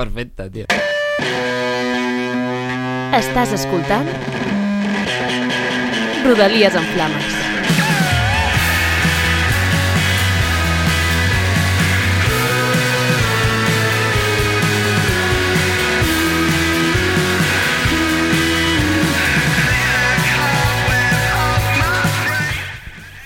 Perfecte, tio. Estàs escoltant Rodalies en Flames.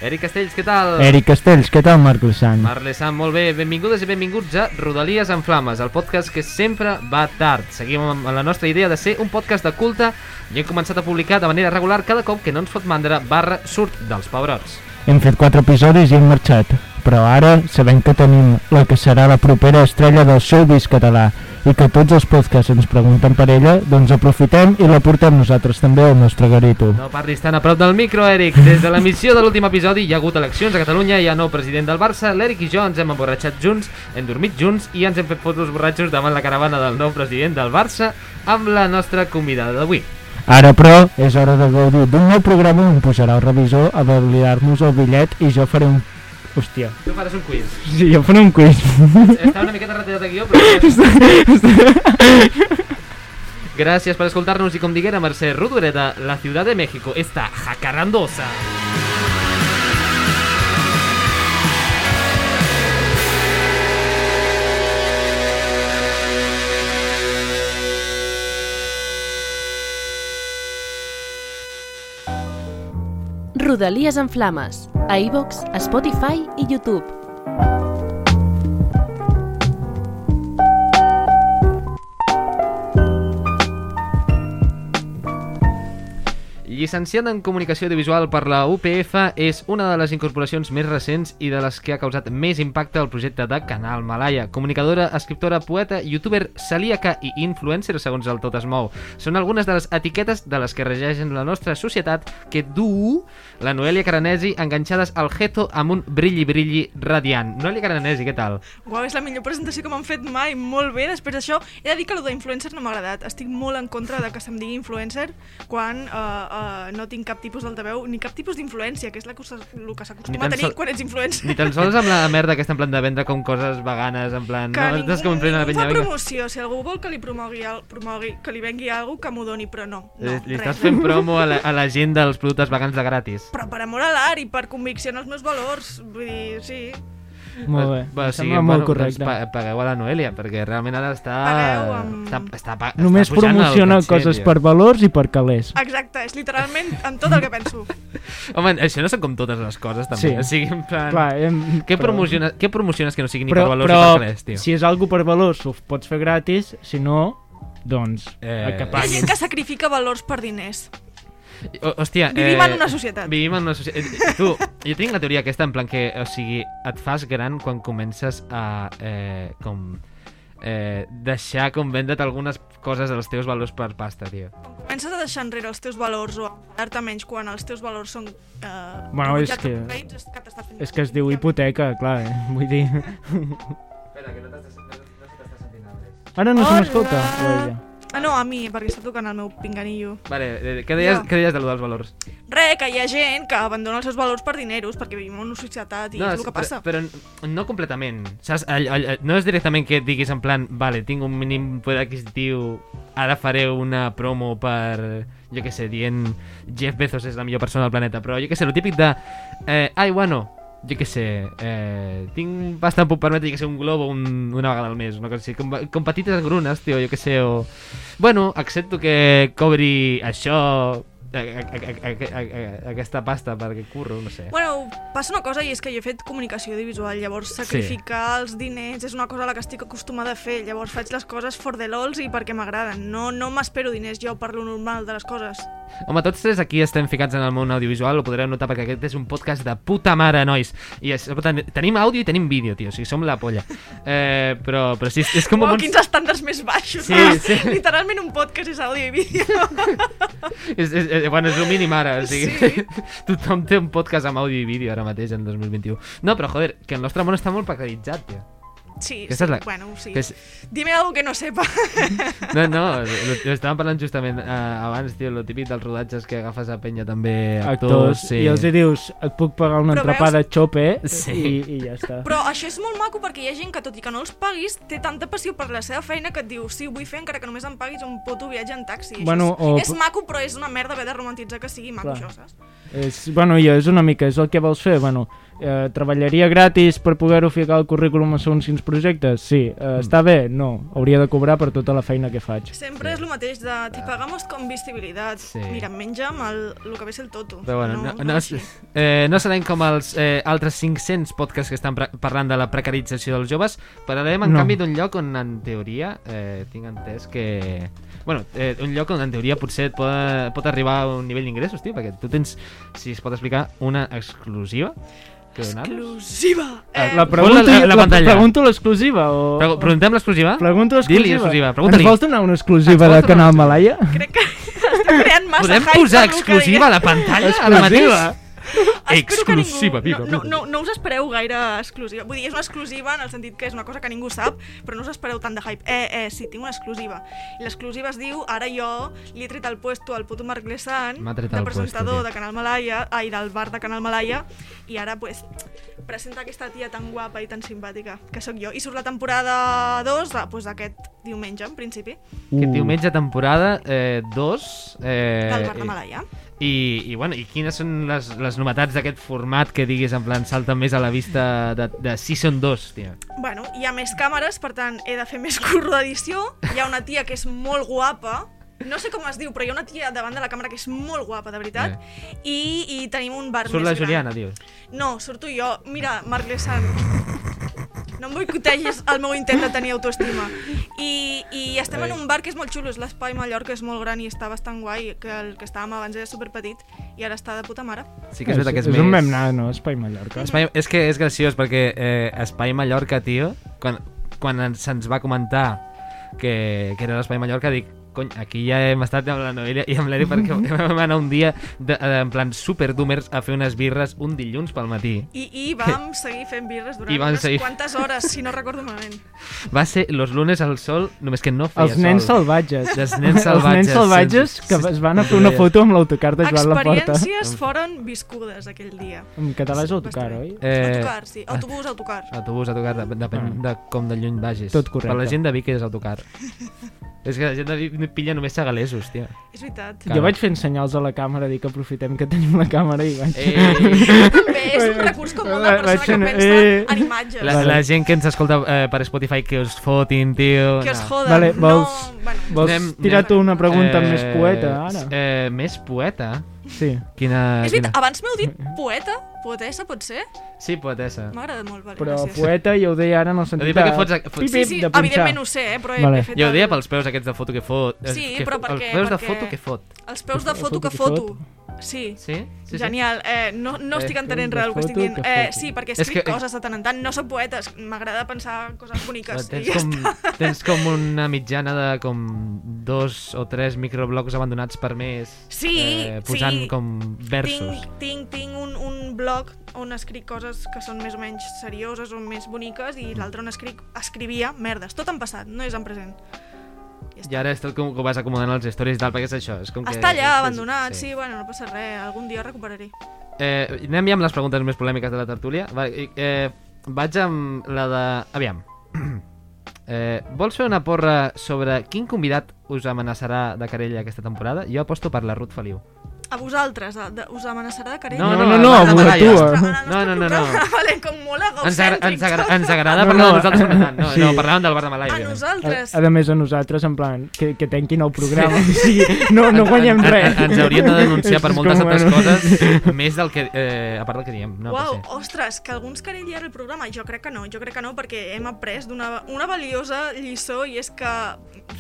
Eric Castells, què tal? Eric Castells, què tal, Marc Sant? Marle Sant, molt bé. Benvingudes i benvinguts a Rodalies en Flames, el podcast que sempre va tard. Seguim amb la nostra idea de ser un podcast de culte i hem començat a publicar de manera regular cada cop que no ens fot mandra barra surt dels pebrots. Hem fet quatre episodis i hem marxat, però ara sabem que tenim la que serà la propera estrella del showbiz català i que tots els podcasts ens pregunten per ella, doncs aprofitem i la portem nosaltres també al nostre garito. No parlis tan a prop del micro, Eric. Des de l'emissió de l'últim episodi hi ha hagut eleccions a Catalunya, hi ha nou president del Barça, l'Eric i jo ens hem emborratxat junts, hem dormit junts i ens hem fet fotos borratxos davant la caravana del nou president del Barça amb la nostra convidada d'avui. Ara, però, és hora de gaudir d'un nou programa on pujarà el revisor a validar-nos el bitllet i jo faré un... Hòstia. Tu faràs un quiz. Sí, jo faré un quiz. Està una miqueta retirat de guió, però... Gràcies per escoltar-nos i com diguera Mercè Rodoreda, la Ciutat de México està jacarandosa. Rodalies en Flames. A iVox, a Spotify i YouTube. Llicenciat en Comunicació Audiovisual per la UPF, és una de les incorporacions més recents i de les que ha causat més impacte al projecte de Canal Malaya. Comunicadora, escriptora, poeta, youtuber, celíaca i influencer, segons el Tot es mou. Són algunes de les etiquetes de les que regeixen la nostra societat que du la Noelia Caranesi enganxades al geto amb un brilli-brilli radiant. Noelia Caranesi, què tal? Uau, és la millor presentació que m'han fet mai, molt bé. Després d'això, he de dir que el d'influencer no m'ha agradat. Estic molt en contra de que se'm digui influencer quan uh, uh, no tinc cap tipus d'altaveu ni cap tipus d'influència, que és la que el que s'acostuma a tenir sol- quan ets influencer. Ni tan sols amb la merda aquesta en plan de vendre com coses veganes, en plan... que no, ningú, com ningú penya, fa promoció. Si algú vol que li promogui, al- promogui que li vengui alguna que m'ho doni, però no. no Li, li res. estàs fent promo a la, a la gent dels productes vegans de gratis. Però per amor a l'art i per convicció en els meus valors. Vull dir, sí. Molt bé, Bueno, em sí, sembla molt bueno, correcte. Doncs pa pagueu a la Noelia, perquè realment ara està... Pagueu amb- Està, està, Només està el promociona coses per valors i per calés. Exacte, és literalment en tot el que penso. Home, això no són com totes les coses, també. Sí. O sigui, en plan... Clar, hem... Què, però- promociones, què promociones que no sigui ni però, per valors però, ni per calés, tio? si és algo per valors ho pots fer gratis, si no, doncs Eh, que Hi ha gent que sacrifica valors per diners. O, hòstia, Vivim en una societat. Vivim en una societat. Tu, jo tinc la teoria aquesta, en plan que, o sigui, et fas gran quan comences a, eh, com, eh, deixar com vendre't algunes coses dels teus valors per pasta, tio. Comences a deixar enrere els teus valors o a enfadar-te menys quan els teus valors són... Eh, Bueno, és que- és que És que es diu hipoteca, clar, eh? vull dir... Espera, que no t'estàs no, no se Andrés. Ara no se Hola! m'escolta? Ah, no, a mi, perquè està tocant el meu pinganillo. Vale, eh, què deies, Jo. què deies de lo dels valors? Re, que hi ha gent que abandona els seus valors per dineros, perquè vivim en una societat i és el que passa. Però, però no completament. Saps? All, all, no és directament que diguis en plan, vale, tinc un mínim poder adquisitiu, ara faré una promo per, jo què sé, dient Jeff Bezos és la millor persona del planeta, però jo què sé, el típic de, eh, ai, bueno, jo què sé, eh, tinc bastant puc permetre, jo què sé, un globo un, una vegada al mes, una cosa com, com petites engrunes, tio, jo què sé, o... Bueno, accepto que cobri això, a, aquesta pasta perquè curro, no sé. Bueno, passa una cosa i és que jo he fet comunicació audiovisual, llavors sacrificar els diners és una cosa a la que estic acostumada a fer, llavors faig les coses for the lols i perquè m'agraden, no, no m'espero diners jo per lo normal de les coses. Home, tots tres aquí estem ficats en el món audiovisual, ho podreu notar perquè aquest és un podcast de puta mare, nois. I és, per tenim àudio i tenim vídeo, tio, o sigui, som la polla. Eh, però, però sí, és, és com... Uau, un... quins estàndards més baixos. Sí, no? sí. Literalment un podcast és àudio i vídeo. És, és, és, bueno, és el mínim ara, o sigui, Sí. tothom té un podcast amb àudio i vídeo ara mateix, en 2021. No, però joder, que el nostre món està molt precaritzat, tio. Sí, Aquesta sí, és la- bueno, sí. Que és... Dime algo que no sepa. No, no, lo, lo estàvem parlant justament uh, abans, tio, lo típic dels rodatges que agafes a penya també actors, actors, sí. i els hi dius, et puc pagar un Però entrepà veus- de xope Sí. i, i ja està. Però això és molt maco perquè hi ha gent que, tot i que no els paguis, té tanta passió per la seva feina que et diu sí, ho vull fer encara que només em paguis un puto viatge en taxi. Això Bueno, o- és, és maco, però és una merda haver de romantitzar que sigui maco, Clar. això, saps? És, bueno, i és una mica, és el que vols fer, bueno, eh, treballaria gratis per poder-ho ficar al currículum a segons quins projectes? Sí. Eh, està bé? No. Hauria de cobrar per tota la feina que faig. Sempre és el mateix de te pagamos con visibilitat. Sí. Mira, menja'm el, el que ve ser el toto. Però bueno, no, no, no, així. eh, no serem com els eh, altres 500 podcasts que estan parlant de la precarització dels joves, parlarem en No. canvi d'un lloc on en teoria eh, tinc entès que... Bueno, eh, un lloc on en teoria potser et pot, pot arribar a un nivell d'ingressos, tio, perquè tu tens, si es pot explicar, una exclusiva que. Exclusiva! Ah, Eh, La pregunto, la- la, la la, pantalla. pregunto l'exclusiva o... Pregu- Preguntem l'exclusiva? Pregunto l'exclusiva. exclusiva. Ens vols donar una exclusiva de Canal una Malaya? crec que estic creant massa Podem hype posar exclusiva a la pantalla ara mateix? Exclusiva. Ningú, viva, no, viva. no, no, no us espereu gaire exclusiva. Vull dir, és una exclusiva en el sentit que és una cosa que ningú sap, però no us espereu tant de hype. Eh, eh, sí, tinc una exclusiva. I l'exclusiva es diu, ara jo li he tret el puesto al puto Marc Lesan, de presentador puesto, de Canal Malaya, ai, del bar de Canal Malaya, i ara, pues, presenta aquesta tia tan guapa i tan simpàtica, que sóc jo. I surt la temporada 2, de, pues, aquest diumenge, en principi, Que diumenge temporada 2 eh, dos, eh, del bar de Malaya. I, i, bueno, i quines són les, les novetats d'aquest format que diguis en plan salta més a la vista de, de Season 2, tia? Bueno, hi ha més càmeres, per tant, he de fer més curro d'edició. Hi ha una tia que és molt guapa, no sé com es diu, però hi ha una tia davant de la càmera que és molt guapa, de veritat. I, i tenim un bar Surt més la Juliana, dius. gran. No, surto jo. Mira, Marc Lesan, no em boicotegis el meu intent de tenir autoestima. I, i estem Ai. en un bar que és molt xulo, és l'Espai Mallorca, és molt gran i està bastant guai, que el que estàvem abans era superpetit i ara està de puta mare. Sí que és veritat que és, és més... un mem anar, no? Espai Mallorca. Espai, és que és graciós perquè eh, Espai Mallorca, tio, quan, quan ens- se'ns va comentar que, que era l'Espai Mallorca, dic, cony, aquí ja hem estat amb la Noelia i amb l'Eri perquè vam anar un dia de, de, en plan super doomers a fer unes birres un dilluns pel matí. I, i vam seguir fent birres durant I vam unes seguir- quantes hores, si no recordo malament. Va ser los lunes al sol, només que no feia Els nens sol. salvatges. Els nens Els salvatges. nens salvatges sí, que es van a fer una foto amb l'autocar de Joan Laporta. Experiències foren viscudes aquell dia. En català és autocar, oi? Eh, Autocar, sí. Autobús, autocar. Autobús, autocar, dep- depèn Ah. de com de lluny vagis. Tot correcte. Per la gent de Vic és autocar. és que la gent de Vic pilla només segalesos, tio. És veritat. Jo vaig fent senyals a la càmera, dic que aprofitem que tenim la càmera i vaig... Ei! També és un recurs com molt de Vaig persona que pensa eh. en imatges. La, Vale. la gent que ens escolta eh, per Spotify que us fotin, tio. Que no. joden. Vale, vols- No, bueno, Vols Anem- tirar anem- tu una pregunta més poeta, ara? Eh, més poeta? Sí. Quina... és veritat, quina... abans m'heu dit poeta? Poetessa, pot ser? Sí, poetessa. M'ha agradat molt, vale, Però gràcies. poeta jo ho deia ara en el sentit Ho dic de... fots fots- pip, Sí, pip, sí, de punxar. evidentment ho sé, eh, però Vale. he fet Jo ho deia pels peus aquests de foto que fot. eh, Sí, que, però perquè- Els peus de perquè- foto que fot. Els peus de foto que que foto. Sí. Sí? sí, sí. Genial. Eh, no, no estic Eh, entenent de res del que estic dient. Eh, sí, perquè És escric que- coses de tant en tant. No soc poeta, m'agrada pensar coses boniques. Tens ja com, està. tens com una mitjana de com dos o tres microblocs abandonats per mes Sí, eh, posant sí. com versos. Tinc, tinc, tinc un, un blog on escric coses que són més o menys serioses o més boniques i l'altre on escric, escrivia merdes. Tot en passat, no és en present. Ja I ara és com que ho vas acomodant als stories i tal, perquè és això. És com que, Està allà, és- abandonat, sí. bueno, no passa res, algun dia recuperaré. Eh, anem ja amb les preguntes més polèmiques de la tertúlia. Va, eh, vaig amb la de... Aviam. Eh, vols fer una porra sobre quin convidat us amenaçarà de querella aquesta temporada? Jo aposto per la Ruth Feliu. A vosaltres, de, de, us amenaçarà querella? No, No, no, no, no, a Malaia. tu, eh? en No, no, no, no. Vale, com molt Ens, agra ens, agra ens agrada No, parlar no, de nosaltres per tant. No, sí. no, parlàvem del bar de Malai. A nosaltres. A, a més, a nosaltres, en plan, que, que tanquin el programa. Sí. no, no guanyem En- en- res. Ens haurien de denunciar per moltes altres bueno. coses, més del que... Eh, a part del que diem. No, Uau, ostres, que querelli ara el programa? Jo crec que no, jo crec que no, perquè hem après d'una una valiosa lliçó i és que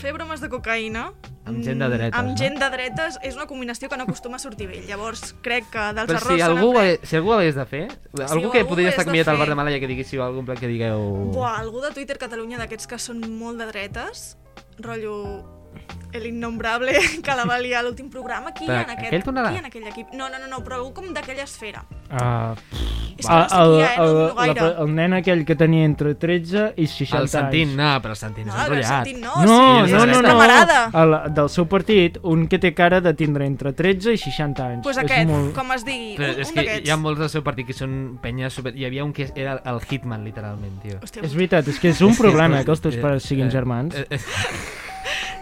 fer bromes de cocaïna Amb gent de dretes, amb no? gent de dretes és una combinació que no acostuma a sortir bé. Llavors, crec que dels Però errors si algú, hagués- si algú ho hagués de fer, algú que algú podria estar convidat al bar de Malaya que digui si algun plat que digueu... Buah, algú de Twitter Catalunya d'aquests que són molt de dretes, rotllo El innombrable que la va liar a l'últim programa. Qui hi Però ha en aquest, aquell tornarà? qui hi ha en aquell equip? No, no, no, no però algú com d'aquella esfera. Uh, És que no sé qui hi ha, eh? No domino gaire. el nen aquell que tenia entre 13 i 60 El Santín, anys. no, però el Santín és No, però enrotllat. no, No, sí, no, és no, no, no. El, del seu partit, un que té cara de tindre entre 13 i 60 anys. Pues És aquest, molt... com es digui, Però un, és un d'aquests. hi ha molts del seu partit que són penyes super... Hi havia un que era el Hitman, literalment, tio. Hòstia, És veritat, és que és un problema eh, que els teus Eh, pares siguin eh, germans.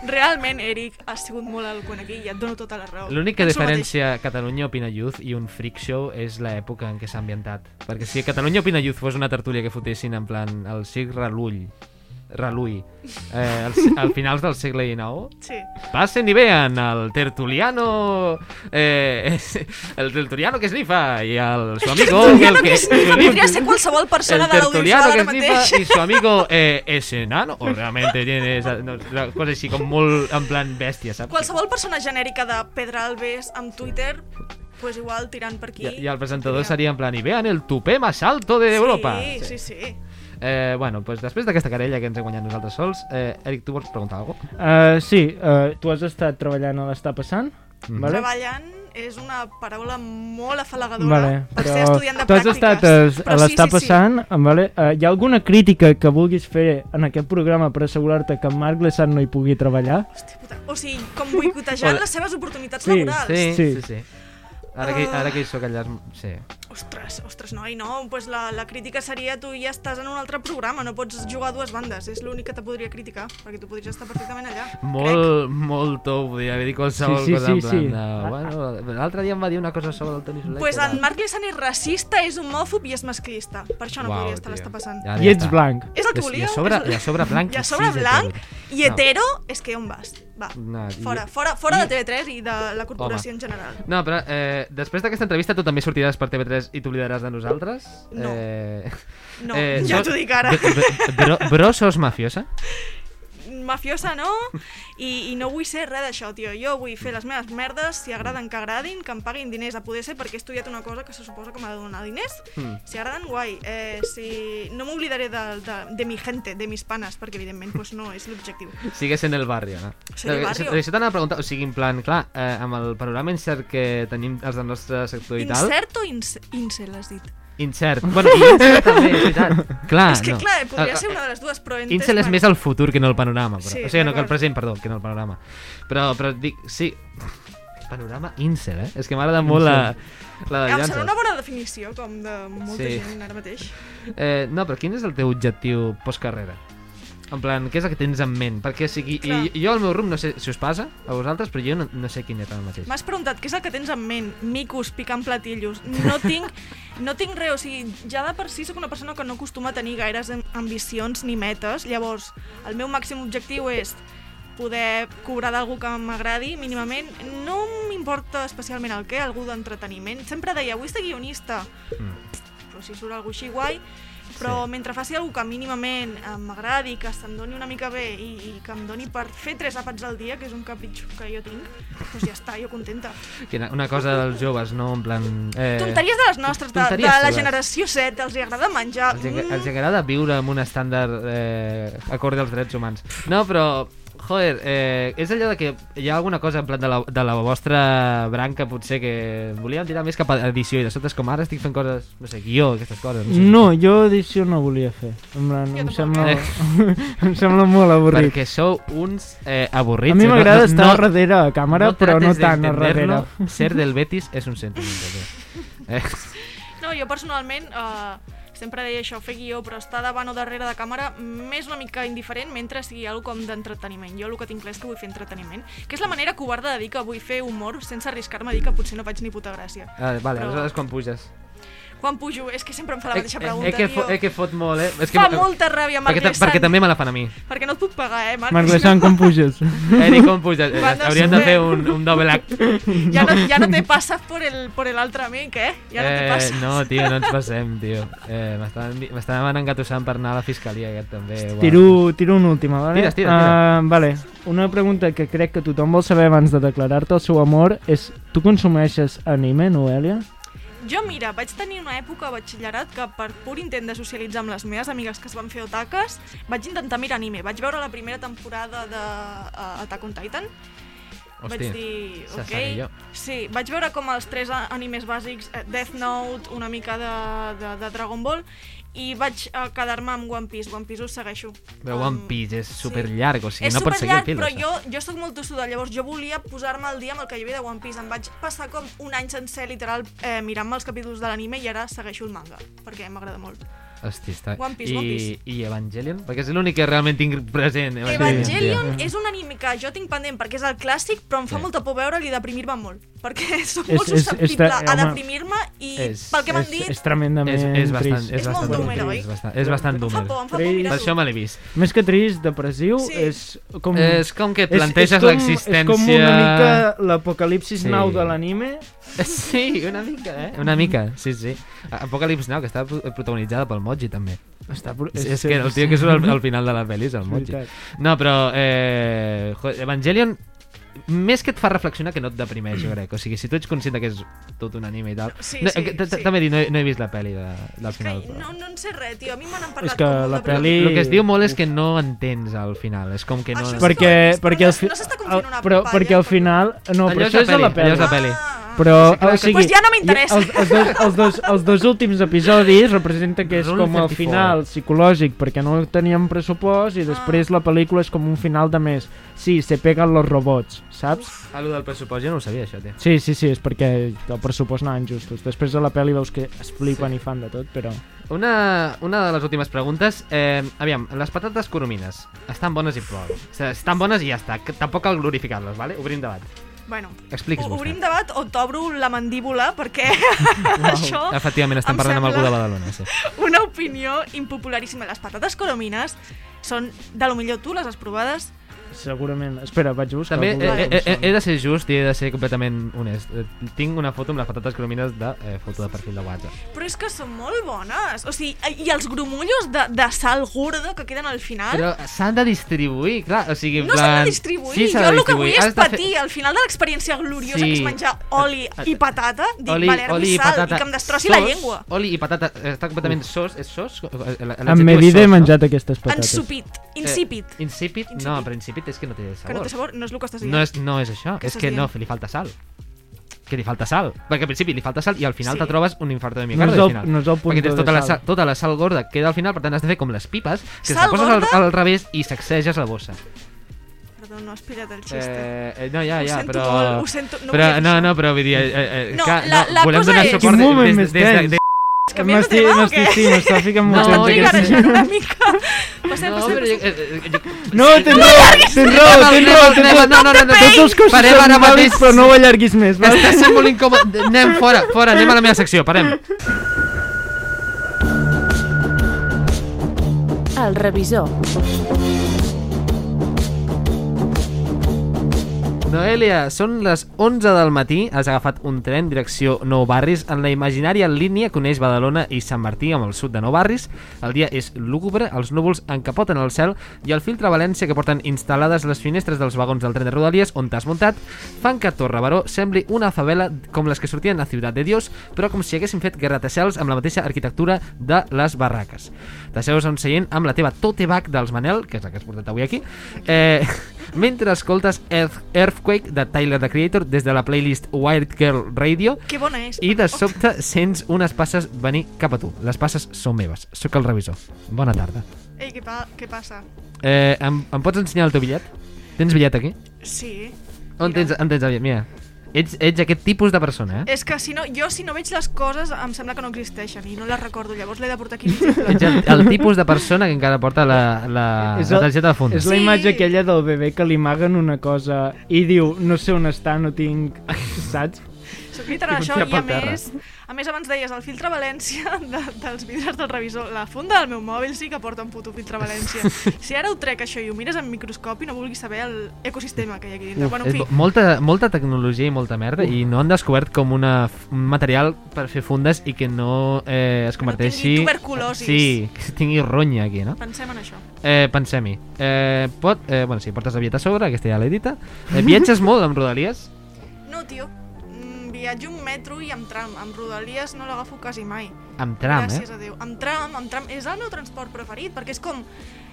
Realment, Eric, ha sigut molt eloquent aquí i et dono tota la raó. L'únic que Penso el diferencia Catalunya Opina Youth i un freak show és l'època en què s'ha ambientat. Perquè si Catalunya Opina Youth fos una tertúlia que fotessin en plan el Circ Relull, Relull, eh, al, al finals del segle XIX, mateix. Sí. passen i vean el tertuliano eh, el tertuliano que snifa y al su amigo Tertuliano el que, que es- Podria ser qualsevol persona el de l'audiovisual tertuliano que ara snifa mateix. y su amigo eh, es enano o realmente tiene esa, no, una cosa així com molt en plan bèstia, saps? Qualsevol persona genèrica de Pedralbes amb Twitter, pues igual tirant per aquí. I, I el presentador seria en plan, i vean el tupé más alto de Europa. Sí, sí, sí. Eh, bueno, pues després d'aquesta querella que ens hem guanyat nosaltres sols, eh, Eric, tu vols preguntar alguna cosa? Uh, sí, uh, tu has estat treballant a l'Està Passant, Mhm. vale? Treballant és una paraula molt afalagadora Vale, per ser estudiant de tu has pràctiques. estat a, Però a sí, l'Està sí, sí. Passant, vale? Uh, hi ha alguna crítica que vulguis fer en aquest programa per assegurar-te que en Marc Lessant no hi pugui treballar? Hòstia puta. O sigui, com boicotejant les seves oportunitats Sí, laborals. Sí, Sí. sí, sí. Ara que, ara que hi soc allà... Sí. Ostres, ostres, noi, no, pues la, la crítica seria tu ja estàs en un altre programa, no pots jugar a dues bandes, és l'únic que te podria criticar, perquè tu podries estar perfectament allà. Crec. Molt, molt tou, podria haver dit qualsevol Sí, sí, cosa sí, en plan sí. de... Bueno, l'altre dia em va dir una cosa sobre el Toni Soler. Pues en Marc Lissan és racista, és homòfob i és masclista. Per això no Uau, podria estar l'està passant. Ja, I ets blanc. És el que I a sobre, i a sobre blanc. I a sobre blanc hetero. i No. hetero, és que on vas? Va, No, i- fora, fora, fora i- de TV3 i de la corporació en general. No, però eh, després d'aquesta entrevista tu també sortiràs per TV3 i t'oblidaràs de nosaltres? No. Eh, No, eh, ja so- t'ho dic ara. bro- Bro, bro, sos mafiosa? Mafiosa no, i, i no vull ser res d'això, tio. Jo vull fer les meves merdes, si agraden que agradin, que em paguin diners a poder ser, perquè he estudiat una cosa que se suposa que m'ha de donar diners. Mm. Si agraden, guai. Eh, si... No m'oblidaré de, de, de mi gente, de mis panes, perquè evidentment pues, no és l'objectiu. Sigues en el barrio, no? Soy del Eh, barrio. Això, t'anava a preguntar, o sigui, en plan, clar, eh, amb el panorama incert que tenim els del nostre sector i tal... Incert o ince incel, has dit? Incert. Bueno, i incert també, és veritat. Clar, és que no. clar, podria Ah, ser una de les dues, però entes... Incel és bueno, més el futur que no el panorama, però. Sí, o sigui, no que el present, perdó, que no el panorama. Però, però dic, sí... Panorama incel, eh? És que m'agrada molt la, la Em llança. sembla una bona definició, com de molta Sí. gent ara mateix. Eh, no, però quin és el teu objectiu postcarrera? En plan, què és el que tens en ment? Perquè, sigui, Clar. i, jo al meu rumb, no sé si us passa a vosaltres, però jo no, no sé quin és el mateix. M'has preguntat què és el que tens en ment? Micos, picant platillos. No tinc, no tinc res, o sigui, ja de per si sóc una persona que no acostuma a tenir gaires am- ambicions ni metes, llavors el meu màxim objectiu és poder cobrar d'algú que m'agradi mínimament. No m'importa especialment el què, algú d'entreteniment. Sempre deia, vull ser guionista, Mm. però si surt algú així guai, però Sí. mentre faci alguna que mínimament eh, m'agradi, que se'm doni una mica bé i, i que em doni per fer tres àpats al dia, que és un capritxo que jo tinc, doncs ja està, jo contenta. Una- cosa dels joves, no? En plan... Eh, Tonteries de les nostres, de, de la generació 7, els agrada menjar. Els, Mm, els agrada viure amb un estàndard eh, acorde als drets humans. No, però, joder, eh, és allò de que hi ha alguna cosa en plan de la, de la vostra branca, potser, que volíem tirar més cap a edició i de sota és com ara estic fent coses, no sé, guió, aquestes coses. No, sé. No, jo edició no volia fer. En plan, em, sembla, em sembla molt avorrit. Perquè sou uns eh, avorrits. A mi No- m'agrada no- estar no- darrere a càmera, però no tant a darrere. Ser del Betis és un sentiment. Eh, No, jo personalment eh, sempre deia això, fer guió, però estar davant o darrere de càmera m'és una mica indiferent mentre sigui alguna com d'entreteniment. Jo el que tinc clar és que vull fer entreteniment, que és la manera covarda de dir que vull fer humor sense arriscar-me a dir que potser no faig ni puta gràcia. ah, vale, Però- aleshores quan puges? Quan pujo, és que sempre em fa la mateixa Eh, pregunta, eh, que, tio. fo, eh, que fot molt, eh? És que, Fa molta ràbia, Marc perquè, perquè també me la fan a mi. Perquè no et puc pagar, eh, Marc? Marc Lessant, com puges? Eric, com puges? Eh, Hauríem de fer un, un double act. Ja no, ja no te passes por el, por el altre amic, eh? Ja no te eh, passes. no, tio, no ens passem, tio. Eh, M'estan m'estan engatussant per anar a la fiscalia, aquest també. uau. Tiro, tiro una última, vale? Tires, tira, tira. Uh, vale. Una pregunta que crec que tothom vol saber abans de declarar-te el seu amor és tu consumeixes anime, Noelia? Jo, mira, vaig tenir una època a batxillerat que per pur intent de socialitzar amb les meves amigues que es van fer otaques, vaig intentar mirar anime. Vaig veure la primera temporada de uh, Attack on Titan. Hosti, vaig dir, ok. Sí, vaig veure com els tres animes bàsics, eh, Death Note, una mica de, de, de Dragon Ball, i vaig uh, quedar-me amb One Piece. One Piece us segueixo. Però Um, One Piece és sí. super llarg, o sigui, és no pots seguir el fil. però això. jo, jo sóc molt tossuda, llavors jo volia posar-me al dia amb el que hi havia de One Piece. Em vaig passar com un any sencer, literal, eh, mirant-me els capítols de l'anime i ara segueixo el manga, perquè m'agrada molt. Hosti, està... One Piece, I, One Piece. I Evangelion? Perquè és l'únic que realment tinc present. Evangelion és un anime que jo tinc pendent perquè és el clàssic, però em fa Sí. molta por veure-li i deprimir-me molt, perquè soc És- molt és- susceptible està- a home, deprimir-me i és- pel que m'han és, dit és tremendament És, és bastant, trist. és És molt bastant doomer, trist, oi? És bastant, és bastant em fa doomer. por, em fa por Trist. Per això me l'he vist. Més que trist, depressiu, Sí. és com... És com que et és- planteges és com- l'existència... És com una mica l'apocalipsis Sí. now de l'anime. Sí, una mica, eh? Una mica, sí, sí. Apocalypse Now, que està pro- protagonitzada pel Moji, també. Està, pro- És, és que el tio que surt al, al final de la pel·li és el és Moji. No, però eh, Evangelion més que et fa reflexionar que no et deprimeix, jo crec. O sigui, si tu ets conscient que és tot un anime i tal... Sí, no, sí, t- sí. També he dit, no he, no he vist la pel·li de, del final. no, no en sé res, tio. A mi m'han parlat És que com la de pel·li- El que es diu molt és que no entens al final. És com que no... Això és perquè, com- perquè, al no- no s'està confient una però, palla, perquè al final... No, Allò però és això la és a la pel·li, allò és la pel·li. Ah, Però, Sí, clar o que- sigui, Pues ja no m'interessa. Els, els, dos, els, dos, els dos últims episodis representa que és com el 34. final psicològic perquè no teníem pressupost i després Ah. la pel·lícula és com un final de més. Sí, se peguen los robots, saps? Ah, lo del pressupost jo no ho sabia, això, tio. Sí, sí, sí, és perquè el pressupost anaven justos. Després de la pel·li veus que es flipen i fan de tot, però... Una, una de les últimes preguntes. Eh, aviam, les patates coromines estan bones i prou. Estan bones i ja està. Que Tampoc cal glorificar-les, vale? Obrim debat. Bueno, Expliqui's-ho. obrim debat o t'obro la mandíbula perquè això, Efectivament, estem Em parlant amb algú de Badalona, sí. una opinió impopularíssima. Les patates coromines són, de lo millor tu les has provades? Segurament... Espera, vaig buscar... També he, he, he, de ser just i he de ser completament honest. Eh, Tinc una foto amb les patates coromines de eh, foto de perfil de WhatsApp. Però és que són molt bones. O sigui, i els grumollos de, de sal gorda que queden al final... Però s'han de distribuir, clar. O sigui, en No s'han plan... de distribuir, Sí, s'ha jo de el que vull és de fer- patir al final de l'experiència gloriosa Sí. que és menjar oli i patata, dic, Oli, vale, ara oli i sal patata. i que em destrossi sos, la llengua. Oli i patata. eh, Està completament sos. És sos? Amb medida he menjat aquestes patates. Ensupit, insípid. Eh, insípid? Insípid. No, però insípid és que no té sabor. que no té sabor, no és el que estàs dient. No és, no és això, Què és que no, dient? li falta sal. Que li falta sal. Perquè al principi li falta sal i al final Sí. te trobes un infarto de No és, miocardi el, al final. no és el punt Perquè tens de tota la, sal. sal, tota la sal gorda que queda al final, per tant has de fer com les pipes, que te Sal poses al, al revés i sacseges la bossa. Perdó, no has pillat el xiste. Eh, eh, no, ja, Ho ja, sento però... molt, ho sento, no però, no, no, però vull dir... Eh, eh, No, que, la- la volem cosa donar és- suport Quin moment des, més des, des, des, Canviem de tema o m'estic, què? sí, m'està ficant No, molt No, estic sé. garejant una mica. Passem, No, passem, però jo, passem. eh, eh, No, tens raó, tens raó, tens raó, tens raó. no, no, no, no, Tots els cossos Parem ara mateix. però no ho allarguis més, val? Està sent molt incòmode. Anem fora, fora, anem a la meva secció, parem. El revisor. Noelia, són les 11 del matí, has agafat un tren direcció Nou Barris, en la imaginària línia que uneix Badalona i Sant Martí amb el sud de Nou Barris. El dia és lúgubre, els núvols encapoten el cel i el filtre València que porten instal·lades les finestres dels vagons del tren de Rodalies on t'has muntat fan que Torre Baró sembli una favela com les que sortien a Ciutat de Dios, però com si haguessin fet gratacels amb la mateixa arquitectura de les barraques. T'asseus a un seient amb la teva tote bag dels Manel, que és la que has portat avui aquí, eh, mentre escoltes Earth, Earthquake de Tyler, the Creator, des de la playlist Wild Girl Radio, Que bona és. i de sobte sents unes passes venir cap a tu. Les passes són meves. Sóc el revisor. Bona tarda. Ei, què, pa què passa? Eh, em, em pots ensenyar el teu bitllet? Tens bitllet aquí? Sí. On Mira. tens, on tens el bitllet? Mira. Ets, ets aquest tipus de persona, eh? És que si no, jo si no veig les coses em sembla que no existeixen i no les recordo, llavors l'he de portar aquí. Ets el, el tipus de persona que encara porta la, la, És la el- targeta de fons. És la Sí. imatge aquella del bebè que li maguen una cosa i diu, no sé on està, no tinc... Saps? Soc literal això i a terra. més, a més abans deies el filtre València de, dels vidres del revisor. La funda del meu mòbil sí que porta un puto filtre València. Si ara ho trec això i ho mires amb microscopi no vulguis saber l'ecosistema que hi ha aquí dintre. Uf, bueno, en fi, molta, molta tecnologia i molta merda i no han descobert com una, un material per fer fundes i que no eh, es Que no converteixi... tuberculosis. Sí, que tingui ronya aquí, no? pensem en això. Eh, Pensem-hi. Eh, pot, eh, bueno, sí, portes la bieta a sobre, aquesta ja l'he dita. Eh, viatges molt amb Rodalies? No, tio. Viatjo amb metro i amb tram. Amb Rodalies no l'agafo quasi mai. Amb tram, Gràcies eh? a Déu. Amb tram, amb tram. És el meu transport preferit, perquè és com...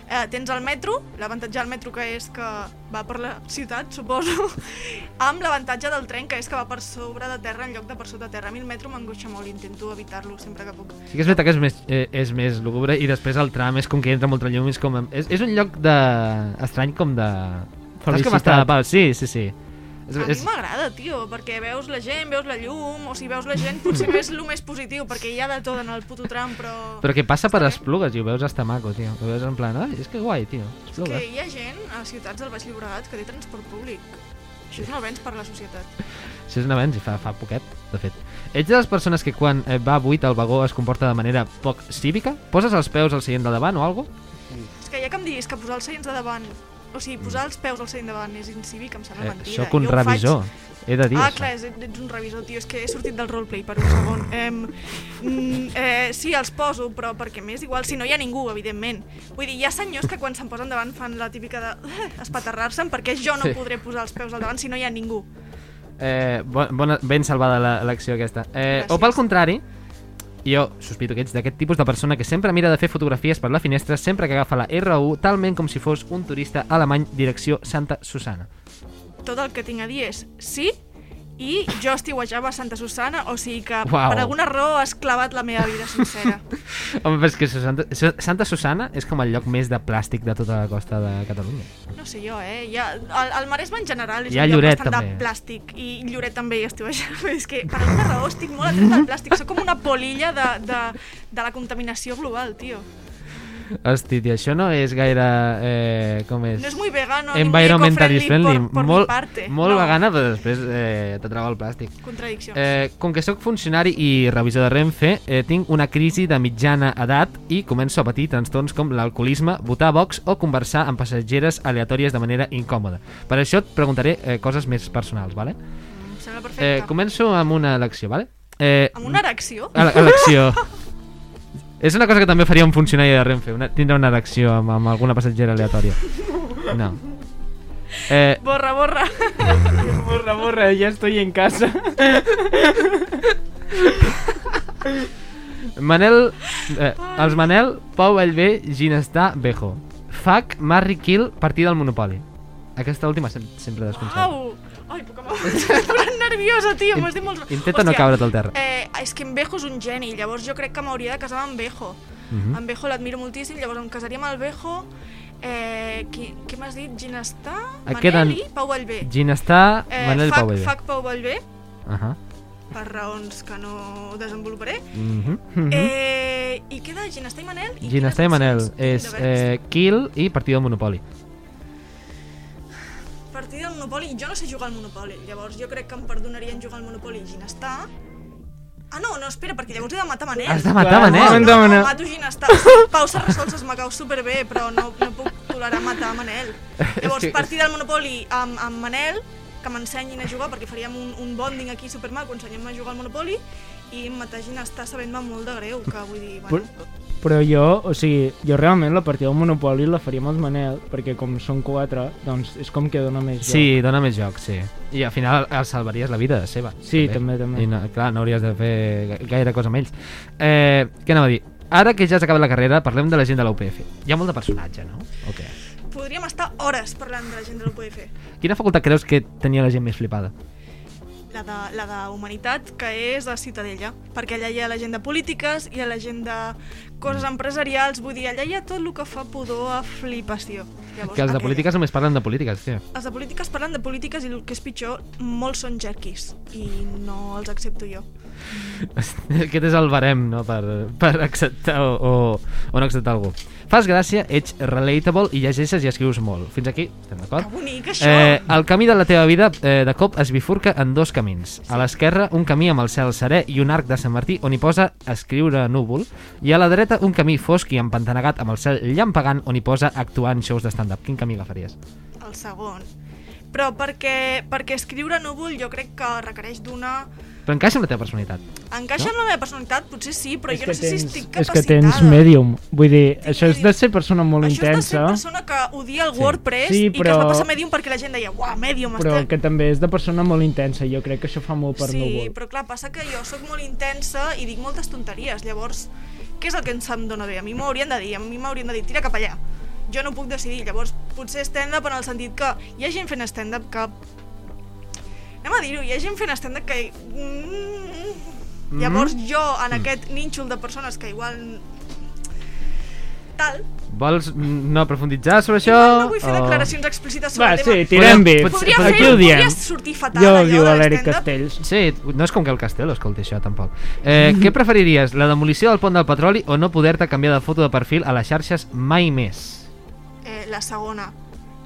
Eh, tens el metro, l'avantatge del metro que és que va per la ciutat, suposo, amb l'avantatge del tren que és que va per sobre de terra en lloc de per sota de terra. A mi el metro m'angoixa molt, intento evitar-lo sempre que puc. Sí que és veritat que és més, eh, és més lúgubre i després el tram és com que entra molta llum, és com... És, és un lloc de... estrany com de... Saps com està? Felicitat. Sí, sí, sí. És, A mi és, m'agrada, tio, perquè veus la gent, veus la llum, o si veus la gent potser més el més positiu, perquè hi ha de tot en el puto tram, però... però que passa per. Esplugues i ho veus hasta maco, tio. Ho veus en plan, ai, és que guai, tio. Que Esplugues. hi ha gent a ciutats del Baix Llobregat que té transport públic. Això és un avenç per la societat. Això és un avenç i fa, fa poquet, de fet. Ets de les persones que quan eh, va buit el vagó es comporta de manera poc cívica? Poses els peus al seient de davant o algo? És que ja que em diguis que posar els seients de davant, o sigui, posar els peus al seient davant és incívic, em sembla Eh, mentida. soc un Jo ho faig- revisor. He de dir Ah, això. clar, és, ets un revisor, tio, és que he sortit del roleplay per un segon. Em, mm, eh, sí, els poso, però perquè m'és igual, si no hi ha ningú, evidentment. Vull dir, hi ha senyors que quan se'n posen davant fan la típica de eh, espaterrar-se'n, perquè jo no Sí. podré posar els peus al davant si no hi ha ningú. Eh, bo- bona, ben salvada la- l'acció aquesta. Eh, o Gràcies. pel contrari, jo sospito que ets d'aquest tipus de persona que sempre mira de fer fotografies per la finestra sempre que agafa la R1, talment com si fos un turista alemany direcció Santa Susana. Tot el que tinc a dir és sí, i jo estiuejava a Santa Susana, o sigui que Uau. per alguna raó has clavat la meva vida sencera. Home, però és que Santa, Santa Susana és com el lloc més de plàstic de tota la costa de Catalunya. No sé jo, eh? Ja, el, el Maresme en general és un lloc bastant també. de plàstic i Lloret també hi estiuejava. És que per alguna raó estic molt atreta al plàstic. Soc com una polilla de, de, de la contaminació global, tio. Hosti, tio, això no és gaire... Eh, com és? No és muy vegano Environmentalist eco-friendly friendly. por, por molt, parte. molt no. vegana, però després eh, t'atrava el plàstic. Contradiccions. Eh, com que sóc funcionari i revisor de Renfe, eh, tinc una crisi de mitjana edat i començo a patir trastorns com l'alcoholisme, votar a Vox o conversar amb passatgeres aleatòries de manera incòmoda. Per això et preguntaré eh, coses més personals, vale? Em sembla Eh, perfecte. començo amb una elecció, vale? Eh, Amb una erecció? ele- elecció. És una cosa que també faria un funcionari de Renfe, una, tindre una elecció amb, amb alguna passatgera aleatòria. No. Eh, Borra, borra. Borra, borra, ya estoy en casa. Manel... Eh, els Manel, Pau Vallvé, Ginestar, Bejo. Fuck, Marry, Kill, partida del Monopoli. Aquesta última sem sempre desconcerta. Au! Ai, puc m'estic posant nerviosa, tio. M'has dit molt... Intenta no caure't al terra. Eh, és que en Bejo és un geni, llavors jo crec que m'hauria de casar amb en Bejo. Mhm. En Bejo l'admiro moltíssim, llavors em casaria amb el Bejo. Eh, qui, què m'has dit? Ginestar? Et queden- Manel i Pau Vallvé. Ginestar, Eh, Manel fuck, Pau Vallvé. fuck Pau Vallvé, Uh -huh. per raons que no desenvoluparé. Mm -hmm. Mhm. Eh, I queda Ginestar i Manel? I Ginestar i Manel és eh, Kill i partida del Monopoli. Partida del Monopoli, jo no sé jugar al Monopoli, llavors jo crec que em perdonarien jugar al Monopoli i Ginestar. Ah, no, no, espera, perquè llavors he de matar Manel. Has de matar Manel. no, No, no, mato Ginestar. Pau Serrasols me cau superbé, però no, no puc tolerar matar Manel. Llavors, que- partida del Monopoli amb, amb Manel, que m'ensenyin a jugar, perquè faríem un, un bonding aquí supermaco, ensenyem a jugar al Monopoli, i matar Ginestar sabent-me molt de greu, que vull dir, bueno... però jo, o sigui, jo realment la partida del Monopoli la faria amb els Manel, perquè com són quatre, doncs és com que dona més Sí, dona més joc, sí. I al final el salvaries la vida seva. Sí, també, també. I no, clar, no hauries de fer ga- gaire cosa amb ells. Eh, què anava a dir? Ara que ja has acabat la carrera, parlem de la gent de la UPF. Hi ha molt de personatge, no? O què? Podríem estar hores parlant de la gent de l'UPF. Quina facultat creus que tenia la gent més flipada? La de, la de Humanitat, que és a Ciutadella, perquè allà hi ha la gent de polítiques, hi ha la gent de coses empresarials, vull dir, allà hi ha tot el que fa pudor a flipació. Llavors, Que els de polítiques només parlen de polítiques, tio. Els de polítiques parlen de polítiques i el que és pitjor, molts són jerquis i no els accepto jo. Aquest és el barem, no?, per, per acceptar o, o, o no acceptar algú. Fas gràcia, ets relatable i llegeixes i escrius molt. Fins aquí, estem Que d'acord? bonic, això! Eh, el camí de la teva vida eh, de cop es bifurca en dos camins. A l'esquerra, un camí amb el cel serè i un arc de Sant Martí on hi posa escriure núvol, i a la dreta, un camí fosc i empantanegat amb el cel llampegant on hi posa actuar en shows de stand-up. Quin camí agafaries? El segon. Però perquè, perquè escriure núvol jo crec que requereix d'una Però encaixa amb la teva personalitat. Encaixa No? amb la meva personalitat? Potser sí, però és jo no sé si tens, estic és capacitada. que tens medium. Vull dir, Tinc això és de ser persona molt Això és de ser intensa, persona que odia el Sí. WordPress Sí, i que però- es va passar Medium perquè la gent deia uah, Medium, però està... que també és de persona molt intensa. Jo crec que això fa molt per sí, núvol. però clar, passa que jo sóc molt intensa i dic moltes tonteries, llavors, què és el que em dona bé? A mi m'ho haurien de dir, a mi m'haurien de dir, tira cap allà. Jo no puc decidir, llavors, potser stand-up en el sentit que hi ha gent fent stand-up que... Anem a dir-ho, hi ha gent fent stand-up que... Mm... Llavors jo, en aquest nínxol de persones que igual... Tal, Vols mm, no aprofunditzar sobre això? igual no vull fer o- declaracions explícites sobre Va, el sí, tema. tirem bé. Podria- Podria Per aquí ho diem. podria sortir fatal Jo allò diu de l'Eric. Castells. Sí, no és com que el Castelo escolti això, tampoc. Eh, què preferiries, la demolició del pont del petroli o no poder-te canviar de foto de perfil a les xarxes mai més? Eh, la segona.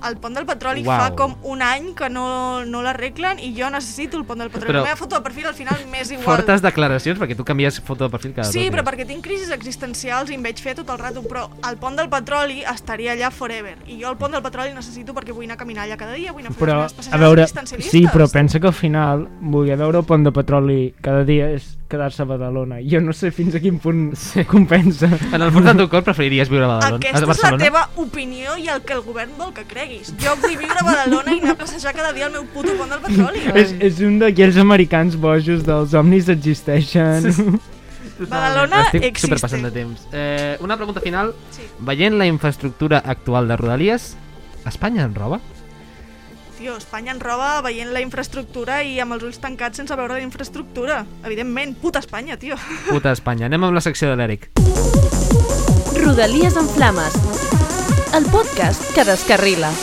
El pont del petroli Uau. fa com un any que no, no l'arreglen i jo necessito el pont del petroli. Però- La meva foto de perfil al final m'és igual. Fortes declaracions, perquè tu canvies foto de perfil cada Sí, però dies. perquè tinc crisis existencials i em veig fer tot el rato, però el pont del petroli estaria allà forever. I jo el pont del petroli necessito perquè vull anar a caminar allà cada dia, vull anar a fer Però, les meves a passejades veure, sí, però pensa que al final voler veure el pont de petroli cada dia és quedar-se a Badalona. Jo no sé fins a quin punt sí. compensa. En el fons del teu cor preferiries viure a Badalona? Aquesta a és la Barcelona? teva opinió i el que el govern vol que creguis. Jo vull viure a Badalona i anar a passejar cada dia al meu puto pont del petroli. És, és un d'aquells americans bojos dels omnis existeixen. Badalona Estic existe. superpassant de temps. Eh, una pregunta final. Sí. Veient la infraestructura actual de Rodalies, Espanya en roba? Tio, Espanya en roba veient la infraestructura i amb els ulls tancats sense veure la infraestructura. Evidentment, puta Espanya, tio. Puta Espanya. Anem amb la secció de l'Eric. Rodalies en Flames. El podcast que descarrila.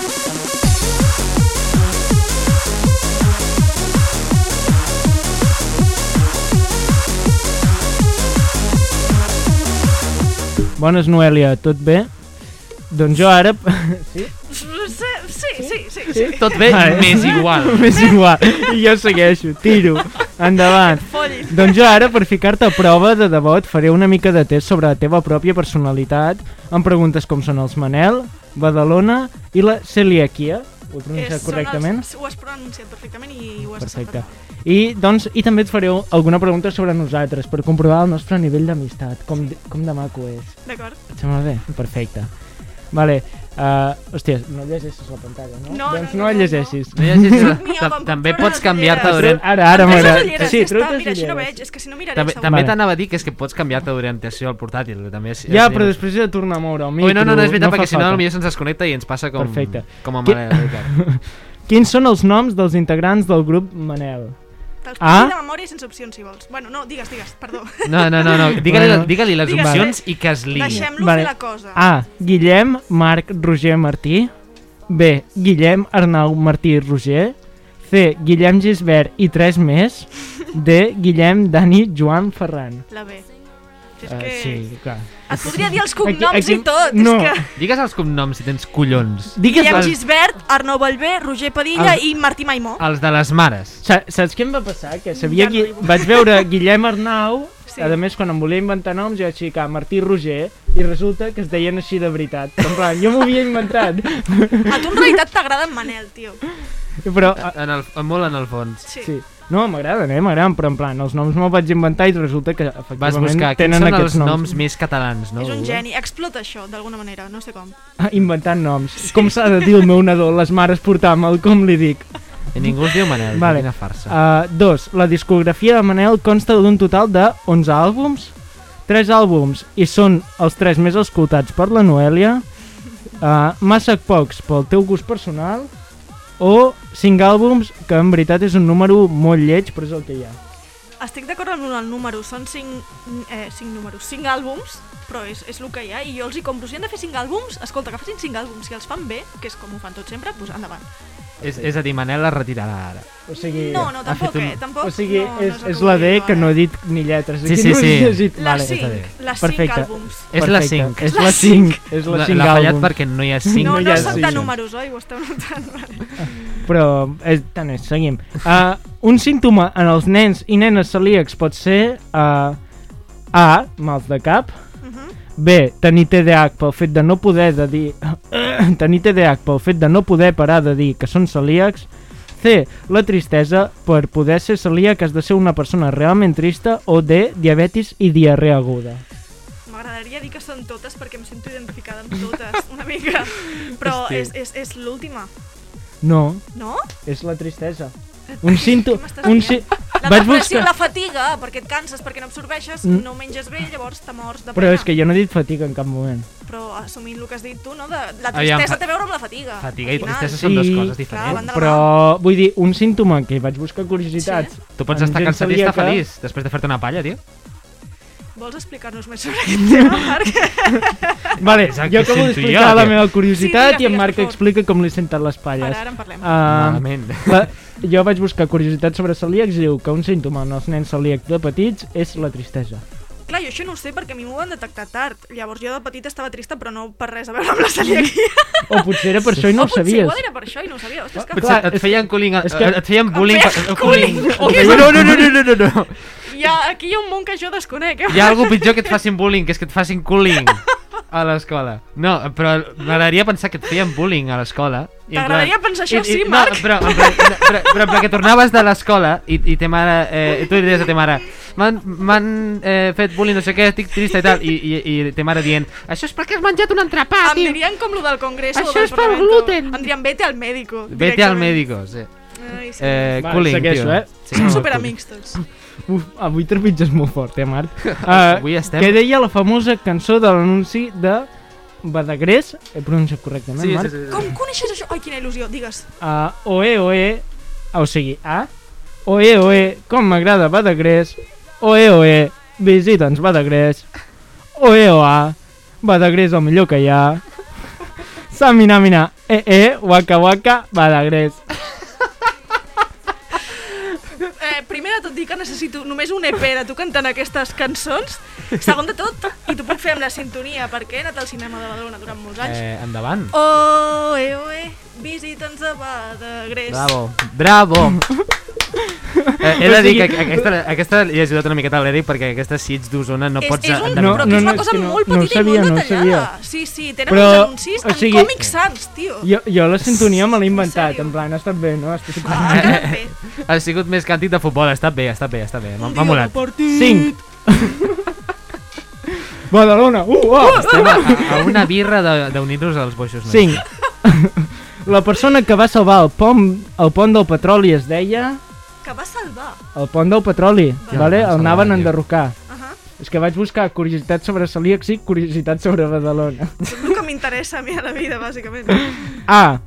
Bones, Noelia, tot bé? Doncs jo ara... Sí, sí. Tot bé, Vale. més igual. M'és igual. I jo segueixo, tiro, endavant. Doncs jo ara, per ficar-te a prova de debò, et faré una mica de test sobre la teva pròpia personalitat amb preguntes com són els Manel, Badalona i la celiaquia. Ho he pronunciat És- correctament? Els, ho has pronunciat perfectament i ho has Perfecte. I, doncs, I també et faré alguna pregunta sobre nosaltres per comprovar el nostre nivell d'amistat, com, com de maco és. D'acord? Et sembla bé? Perfecte. Vale. Uh, hòstia, no llegeixis la pantalla, no? No, doncs no, no, no, la no. llegeixis. No llegeixis la- També pots canviar-te durant... Ara, ara ulleres, Sí, així no veig, és que si no miraré També, segur. també t'anava a dir que és que pots canviar-te d'orientació al portàtil. que També és, Ja, però després he de tornar a moure el micro. Ui, no, no, no, és veritat, fa perquè si no potser se'ns desconnecta i ens passa com, Perfecte. com a mare Ricard. Quins són els noms dels integrants del grup Manel? Te'ls puc Ah? de memòria sense opcions, si vols. Bueno, no, digues, digues, perdó. No, no, no, no. digue-li Bueno. digue les Digues, opcions i que es liï. Deixem-lo Vale. fer la cosa. A. Guillem, Marc, Roger, Martí. B. Guillem, Arnau, Martí, Roger. C. Guillem, Gisbert i tres més. D. Guillem, Dani, Joan, Ferran. La B. Si és Uh, que... sí, clar. Et podria dir els cognoms Aquí- aquí- i tot. no. És que... Digues els cognoms si tens collons. Digues Guillem les... Gisbert, Arnau Ballbé, Roger Padilla Els- i Martí Maimó. Els de les mares. Sa saps què em va passar? Que sabia Ja no qui... Vaig veure Guillem Arnau, Sí. a més quan em volia inventar noms jo vaig ficar Martí Roger i resulta que es deien així de veritat. Però, en plan, jo m'ho havia inventat. A tu en realitat t'agrada en Manel, tio. Però, En el, molt en el fons. Sí. sí. No, m'agraden, eh? M'agraden, però en plan, els noms me'ls vaig inventar i resulta que Vas efectivament buscar quins tenen són els aquests noms. noms. més catalans, no? És un geni. Explota això, d'alguna manera, no sé com. Ah, inventant noms. Com s'ha de dir el meu nadó, les mares portar-me'l, com li dic. I ningú es diu Manel, Vale. quina farsa. Uh, dos, la discografia de Manel consta d'un total de 11 àlbums, 3 àlbums i són els 3 més escoltats per la Noèlia, uh, massa pocs pel teu gust personal o 5 àlbums, que en veritat és un número molt lleig, però és el que hi ha. Estic d'acord amb el número, són 5, eh, 5 números, 5 àlbums, però és, és el que hi ha, i jo els hi compro. Si han de fer 5 àlbums, escolta, que facin 5 àlbums, si els fan bé, que és com ho fan tots sempre, doncs endavant. És, és a dir, Manel es retirarà ara. O sigui, No, no, tampoc, un- eh, tampoc. o sigui no, és, no és que la D que no he dit ni lletres. Sí, Aquí sí, no sí. llegit. Les Vale, 5, està bé. les 5 Perfecte. àlbums. És la Perfecte. 5. És La la 5. És la L'ha 5 l'ha fallat perquè no hi ha 5. No, hi no ha són de números, oi? Ho esteu notant? Vale. Però és, tant és, seguim. Uh, un símptoma en els nens i nenes celíacs pot ser uh, A. Mals de cap Mhm. B. Tenir TDAH pel fet de no poder de dir... tenir TDAH pel fet de no poder parar de dir que són celíacs C. La tristesa, per poder ser celíac has de ser una persona realment trista. O D. Diabetis i diarrea aguda. M'agradaria dir que són totes perquè em sento identificada amb totes, una mica. Però Hosti. és, és, és l'última, No, no? és la tristesa. Un símptoma... M'estàs Un si... La Vaig depressió, buscar... la fatiga, perquè et canses, perquè no absorbeixes, Mm. no menges bé, llavors te mors de Però pena. és que jo no he dit fatiga en cap moment. Però assumint el que has dit tu, no? De, la Aviam, tristesa fa- té a veure amb la fatiga. Fatiga i tristesa són dues Sí, coses Clar, diferents. la Però mà. vull dir, un símptoma que vaig buscar curiositats. Tu pots estar cansat i estar celíaca. feliç després de fer-te una palla, tio. Vols explicar-nos més sobre aquest tema, Marc? Vale, Exacte, jo acabo d'explicar la que- meva curiositat Sí, i en digues, Marc digues, explica com li senten les palles. Ara, ara en parlem. Uh, Malament. la, jo vaig buscar curiositats sobre celíacs i diu que un símptoma en els nens celíacs de petits és la tristesa. Clar, jo això no ho sé perquè a mi m'ho van detectar tard. Llavors jo de petita estava trista però no per res a veure amb la celiaquia. O potser era per això i no o ho potser sabies. igual era per això i no ho sabia. Ostres, que... Clar, Potser et feien bullying, és que- et feien bullying, feien bullying. bullying. No, no, no, no, no, no, no. Hi ha, aquí hi ha un món que jo desconec. Eh? Hi ha algú pitjor que et facin bullying, que és que et facin cooling a l'escola. No, però m'agradaria pensar que et feien bullying a l'escola. T'agradaria pensar això, i- i- sí, no, Marc? però, en plan, no, però, però, però que tornaves de l'escola i, i te mare, eh, tu diries a te mare m'han eh, fet bullying, no sé què, estic trista i tal, i, i, i te mare dient això és perquè has menjat un entrepà, Em tio. dirien com lo del Congreso Això és pel gluten. Em dirien vete al médico. Vete al médico, sí. Ai, sí. Eh, Va, cooling, segueixo, tio. eh? Sí, Som no, superamics tots. Uf, avui trepitges molt fort, eh, Marc? Uh, Avui estem- Què deia la famosa cançó de l'anunci de Badagrés? He pronunciat correctament, Sí, sí, Marc? sí, sí. Com coneixes això? Ai, quina il·lusió, digues. Uh, oe, oe, o sigui, a Oe, oe, com m'agrada Badagrés Oe, oe, visita'ns Badagrés Oe, oa, Badagrés el millor que hi ha Samina, mina, e, e, waka, waka, Badagrés Eh, primer de tot dir que necessito només un EP de tu cantant aquestes cançons. Segon de tot, i t'ho puc fer amb la sintonia, perquè he anat al cinema de Badalona durant molts anys. Eh, endavant. Oe, oe, visita'ns a Badagrés. Bravo, bravo. Eh, he de dir que aquesta, aquesta li he ajudat una miqueta a l'Eric perquè aquesta Sits d'Osona no és, pots... és un, No, però no, és una no, cosa no- molt no petita sabia, i no molt detallada. sabia. Sí, sí, tenen Però, uns anuncis o en sigui- còmics sants, tio. Jo, jo la sintonia me l'he inventat, sèrio? en plan, ha estat bé, no? Ha estat Ah, bé. Ha sigut més càntic de futbol, ha estat bé, ha estat bé, ha estat bé. M'ha molat. 5 Badalona, uh, uh. Estem a, a una birra de- d'unir-nos als boixos. 5 La persona que va salvar el pont, el pont del petroli es deia... Que va salvar. El pont del petroli, vale? va salvar, el anaven a enderrocar. Uh -huh. És que vaig buscar curiositats sobre celíacs i curiositats sobre Badalona. És el que m'interessa a mi a la vida, bàsicament. A.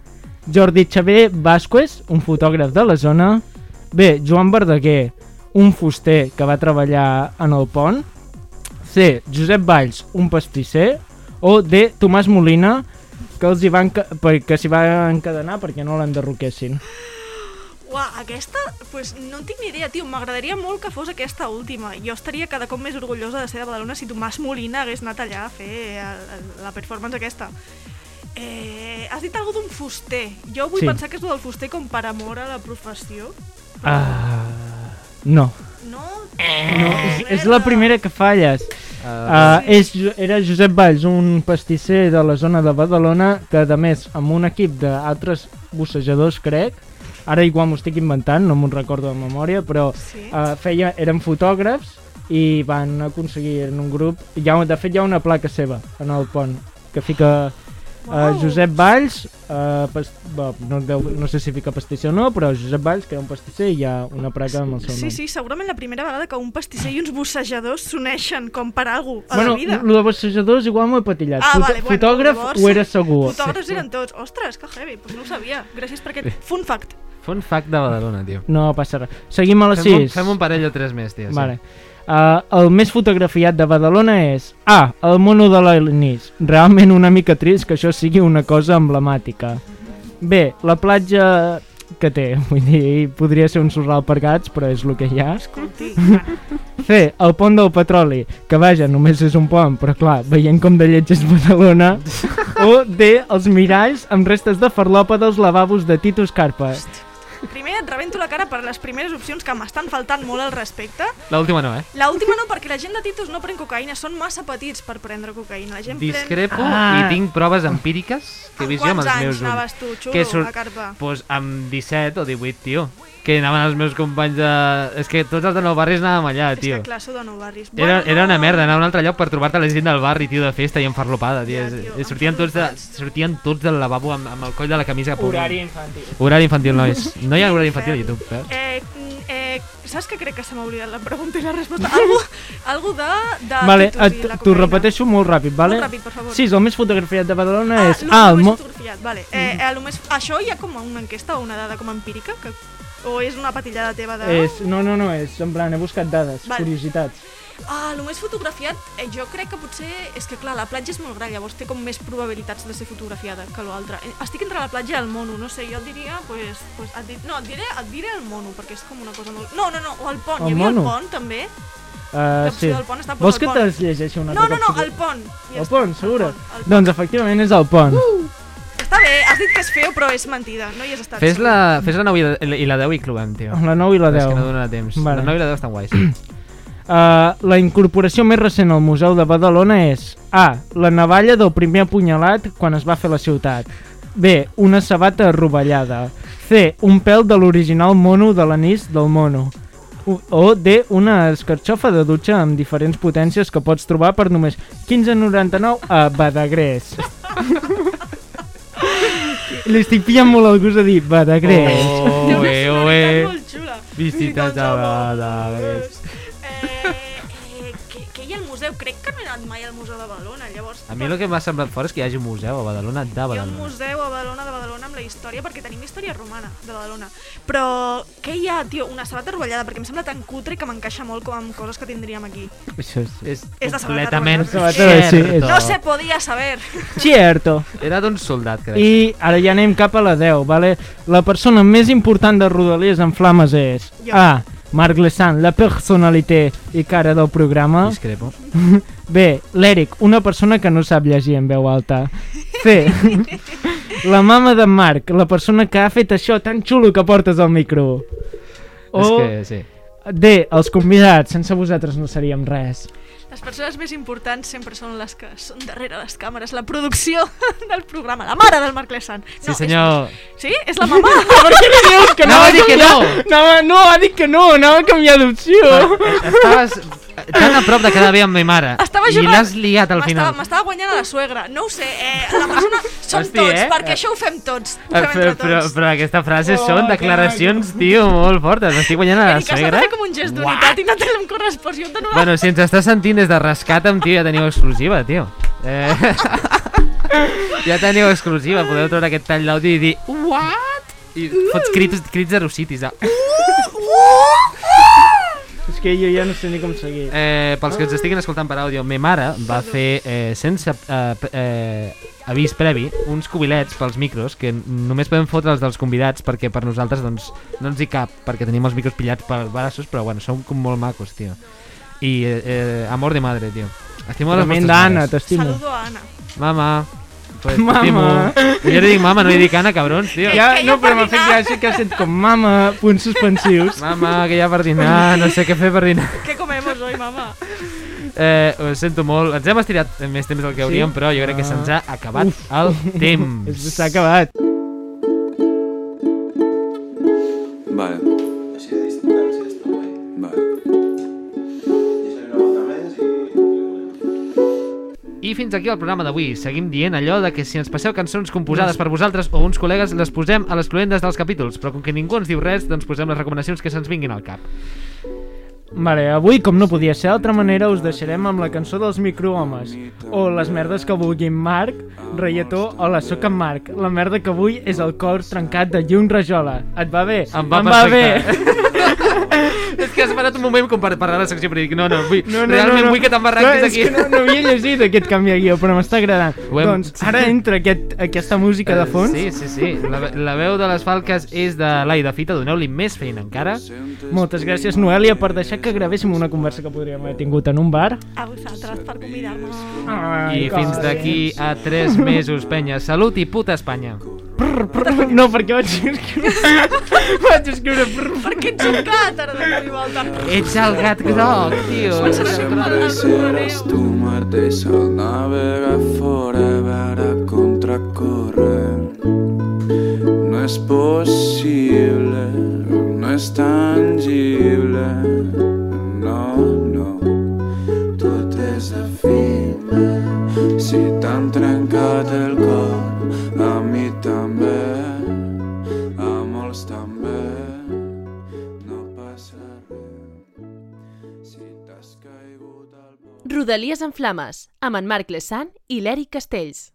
Jordi Xavier Vasquez, un fotògraf de la zona. B. Joan Verdaguer, un fuster que va treballar en el pont. C. Josep Valls, un pastisser. O D. Tomàs Molina, que els hi van que s'hi va encadenar perquè no l'enderroquessin. Uah, aquesta, pues no en tinc ni idea, tio. M'agradaria molt que fos aquesta última. Jo estaria cada cop més orgullosa de ser de Badalona si Tomàs Molina hagués anat allà a fer el, el, la performance aquesta. Eh, has dit alguna d'un fuster. Jo vull Sí. pensar que és el del fuster com per amor a la professió. Ah, no. No? no és, és la primera que falles. Uh, Uh, és, era Josep Valls, un pastisser de la zona de Badalona, que a més, amb un equip d'altres bussejadors, crec, ara igual m'ho estic inventant, no m'ho recordo de memòria, però Sí. uh, feia, eren fotògrafs i van aconseguir en un grup, hi ha, de fet hi ha una placa seva en el pont, que fica uh, Uau. Josep Valls, uh, pas, bo, no, deu, no sé si fica pastisser o no, però Josep Valls, que era un pastisser, i hi ha una placa amb el seu Sí, nom. sí, segurament la primera vegada que un pastisser i uns bussejadors s'uneixen com per algú a bueno, la vida. el de bussejadors igual m'ho he patillat. Ah, Foto- vale, bueno, fotògraf llavors- ho era segur. Fotògrafs eren tots. Ostres, que heavy, pues no ho sabia. Gràcies per aquest fun fact. Fun fact de Badalona, tio. No passa res. Seguim a les Fem, un, 6. fem un parell o tres més, tio. sí. Vale. Uh, el més fotografiat de Badalona és A. El mono de l'Elenís. Realment una mica trist que això sigui una cosa emblemàtica. B. La platja que té, vull dir, podria ser un sorral per gats, però és el que hi ha. Escolti, C. El pont del petroli, que vaja, només és un pont, però clar, veient com de lleig és Badalona. o D. Els miralls amb restes de farlopa dels lavabos de Titus Carpa. Primer et rebento la cara per les primeres opcions que m'estan faltant molt al respecte. L'última no, eh? La última no, perquè la gent de Titus no pren cocaïna, són massa petits per prendre cocaïna. La gent Discrepo Ah. i tinc proves empíriques que he vist jo amb quants els meus anys anaves tu, xulo, que surt- a carpa? Pues amb 17 o 18, tio. Que anaven els meus companys de... És que tots els de nou barris anàvem allà, És tio. que clar, sou de nou barris. Era, Bueno, era una no. merda anar a un altre lloc per trobar-te la gent del barri, tio, de festa i enfarlopada, tio. Ja, tio, tio sortien, tots de, sortien tots del lavabo amb, amb el coll de la camisa. Horari infantil. Horari infantil, nois. No hi ha horari infantil a YouTube, eh? Eh, eh, saps que crec que se m'ha oblidat la pregunta i la resposta? Algú, algú de, de Vale, i t'ho repeteixo molt ràpid, vale? Molt ràpid, per favor. Sí, és el més fotografiat de Badalona Ah, és... el Ah, el més fotografiat, vale. Eh, eh, lo més... Això hi ha com una enquesta o una dada com empírica? Que... O és una patillada teva de... És, no, no, no, és en plan, he buscat dades, Vale. curiositats. Ah, el més fotografiat, eh, jo crec que potser... És que clar, la platja és molt gran, llavors té com més probabilitats de ser fotografiada que l'altra. Eh, Estic entre la platja i el mono, no sé, jo et diria, pues, pues et di... no, et diré, et diré el mono, perquè és com una cosa molt... No, no, no, o el pont, El hi havia mono? el pont també. Uh, sí. del pont està, Vols que el pont. te'ls llegeixi una No, altra no, no, cop? el pont. Ja El està, pont, segura? El pont, el Doncs efectivament és el pont. pont. Està bé, has dit que és feo, però és mentida, no hi has estat. Fes la, fes la 9 i la, i la 10 i cloem, tio. La 9 i la És 10. que no donarà temps. Vale. La 9 i la 10 estan guais. Uh, la incorporació més recent al Museu de Badalona és A. La navalla del primer apunyalat quan es va fer la ciutat. B. Una sabata rovellada. C. Un pèl de l'original mono de l'anís del mono. U- O D. Una escarxofa de dutxa amb diferents potències que pots trobar per només 15,99 a Badagrés. Li estic pillant molt el gust de dir Badagrés. Oh, molt xula. Visites a Badagrés. A mi el que m'ha semblat fort és que hi hagi un museu a Badalona de Hi ha un Badalona. museu a Badalona de Badalona amb la història, perquè tenim història romana de Badalona. Però què hi ha, tio? Una sabata rovellada, perquè em sembla tan cutre que m'encaixa molt com amb coses que tindríem aquí. Això és... És És de sabata completament rovellada. cierto. Sí, és- No se podia saber. Cierto. Era d'un soldat, crec. I ara ja anem cap a la 10, vale? La persona més important de Rodalies en Flames és Jo. A. Marc Lesan, la personalité i cara del programa. Discrepo. B. L'Eric, una persona que no sap llegir en veu alta. C. La mama d'en Marc, la persona que ha fet això tan xulo que portes al micro. És O que, sí. D. Els convidats, sense vosaltres no seríem res. Les persones més importants sempre són les que són darrere les càmeres, la producció del programa, la mare del Marc Lesan. Sí, senyor. És... Sí? És la mama? Per què li dius que no? Anava a dir que no. Anava, no, ha dit que no, anava a canviar d'opció. Estaves tan a prop de quedar bé amb ma mare. Estava I l'has liat al final. M'estava guanyant a la suegra. No ho sé, eh, la persona... Som Hosti, tots, eh? perquè això ho fem tots. Ho fem Però, però, però aquesta frase Oh, són que declaracions, tio, molt fortes. M'estic guanyant a la suegra. com un gest d'unitat i no te l'hem correspost. Jo la... Bueno, si ens estàs sentint des de Rescatem, tio, ja teniu exclusiva, tio. Eh... ja teniu exclusiva, podeu treure aquest tall d'àudio i dir What? I fots crits, crits erocitis. De... És que jo ja no sé ni com seguir. Eh, pels que ens estiguin escoltant per àudio, me mare va fer, eh, sense eh, eh, avís previ, uns cubilets pels micros que només podem fotre els dels convidats perquè per nosaltres doncs, no ens hi cap, perquè tenim els micros pillats pels braços, però bueno, són com molt macos, tio. I eh, eh, amor de madre, tio. Estimo les vostres Tremenda, Anna, mares. t'estimo. Saludo a Anna. Mama. Pues, Mama. Jo li dic mama, no li dic Anna, cabrons, tio. Ja, no, però m'ha fet gràcia que has dit com mama, punts suspensius. Mama, que ja per dinar, no sé què fer per dinar. ¿Qué comemos hoy, mamá? Eh, ho sento molt, ens hem estirat més temps del que hauríem, Sí? però jo crec que se'ns ha acabat Uf. el temps. S'ha acabat. Vale. I fins aquí el programa d'avui. Seguim dient allò de que si ens passeu cançons composades per vosaltres o uns col·legues, les posem a les cluendes dels capítols, però com que ningú ens diu res, doncs posem les recomanacions que se'ns vinguin al cap. Vale, avui, com no podia ser d'altra manera, us deixarem amb la cançó dels microhomes. O les merdes que vulguin Marc, Reietó o la soc en Marc. La merda que vull és el cor trencat de Llum Rajola. Et va bé? Em va, em va bé. és que has parat un moment com per parlar de la secció, però dic, no, no, vull, No, no, realment no, no. vull que t'embarranquis no, aquí. És que no, no havia llegit aquest canvi de guió, però m'està agradant. Hem- Doncs ara entra aquest, aquesta música de fons. Sí, sí, sí. La, la veu de les falques és de l'Aida Fita. Doneu-li més feina encara. Moltes gràcies, Noelia, per deixar que gravéssim una conversa que podríem haver tingut en un bar. A vosaltres per convidar-me. I fins d'aquí a 3 mesos, penya. Salut i puta Espanya. Prr, prr, no, perquè vaig escriure... vaig escriure... Prr. Perquè ets un gat, ara de cop i volta. Ets el gat groc, tio. Sempre el seràs tu mateix al navegar forever a contracorrent. No és possible, no és tangible, no, no. Si t'han trencat el cor, a mi també, a molts també, no passa res. Si t'has caigut al Rodalies en Flames, amb en Marc Lesan i l'Eric Castells.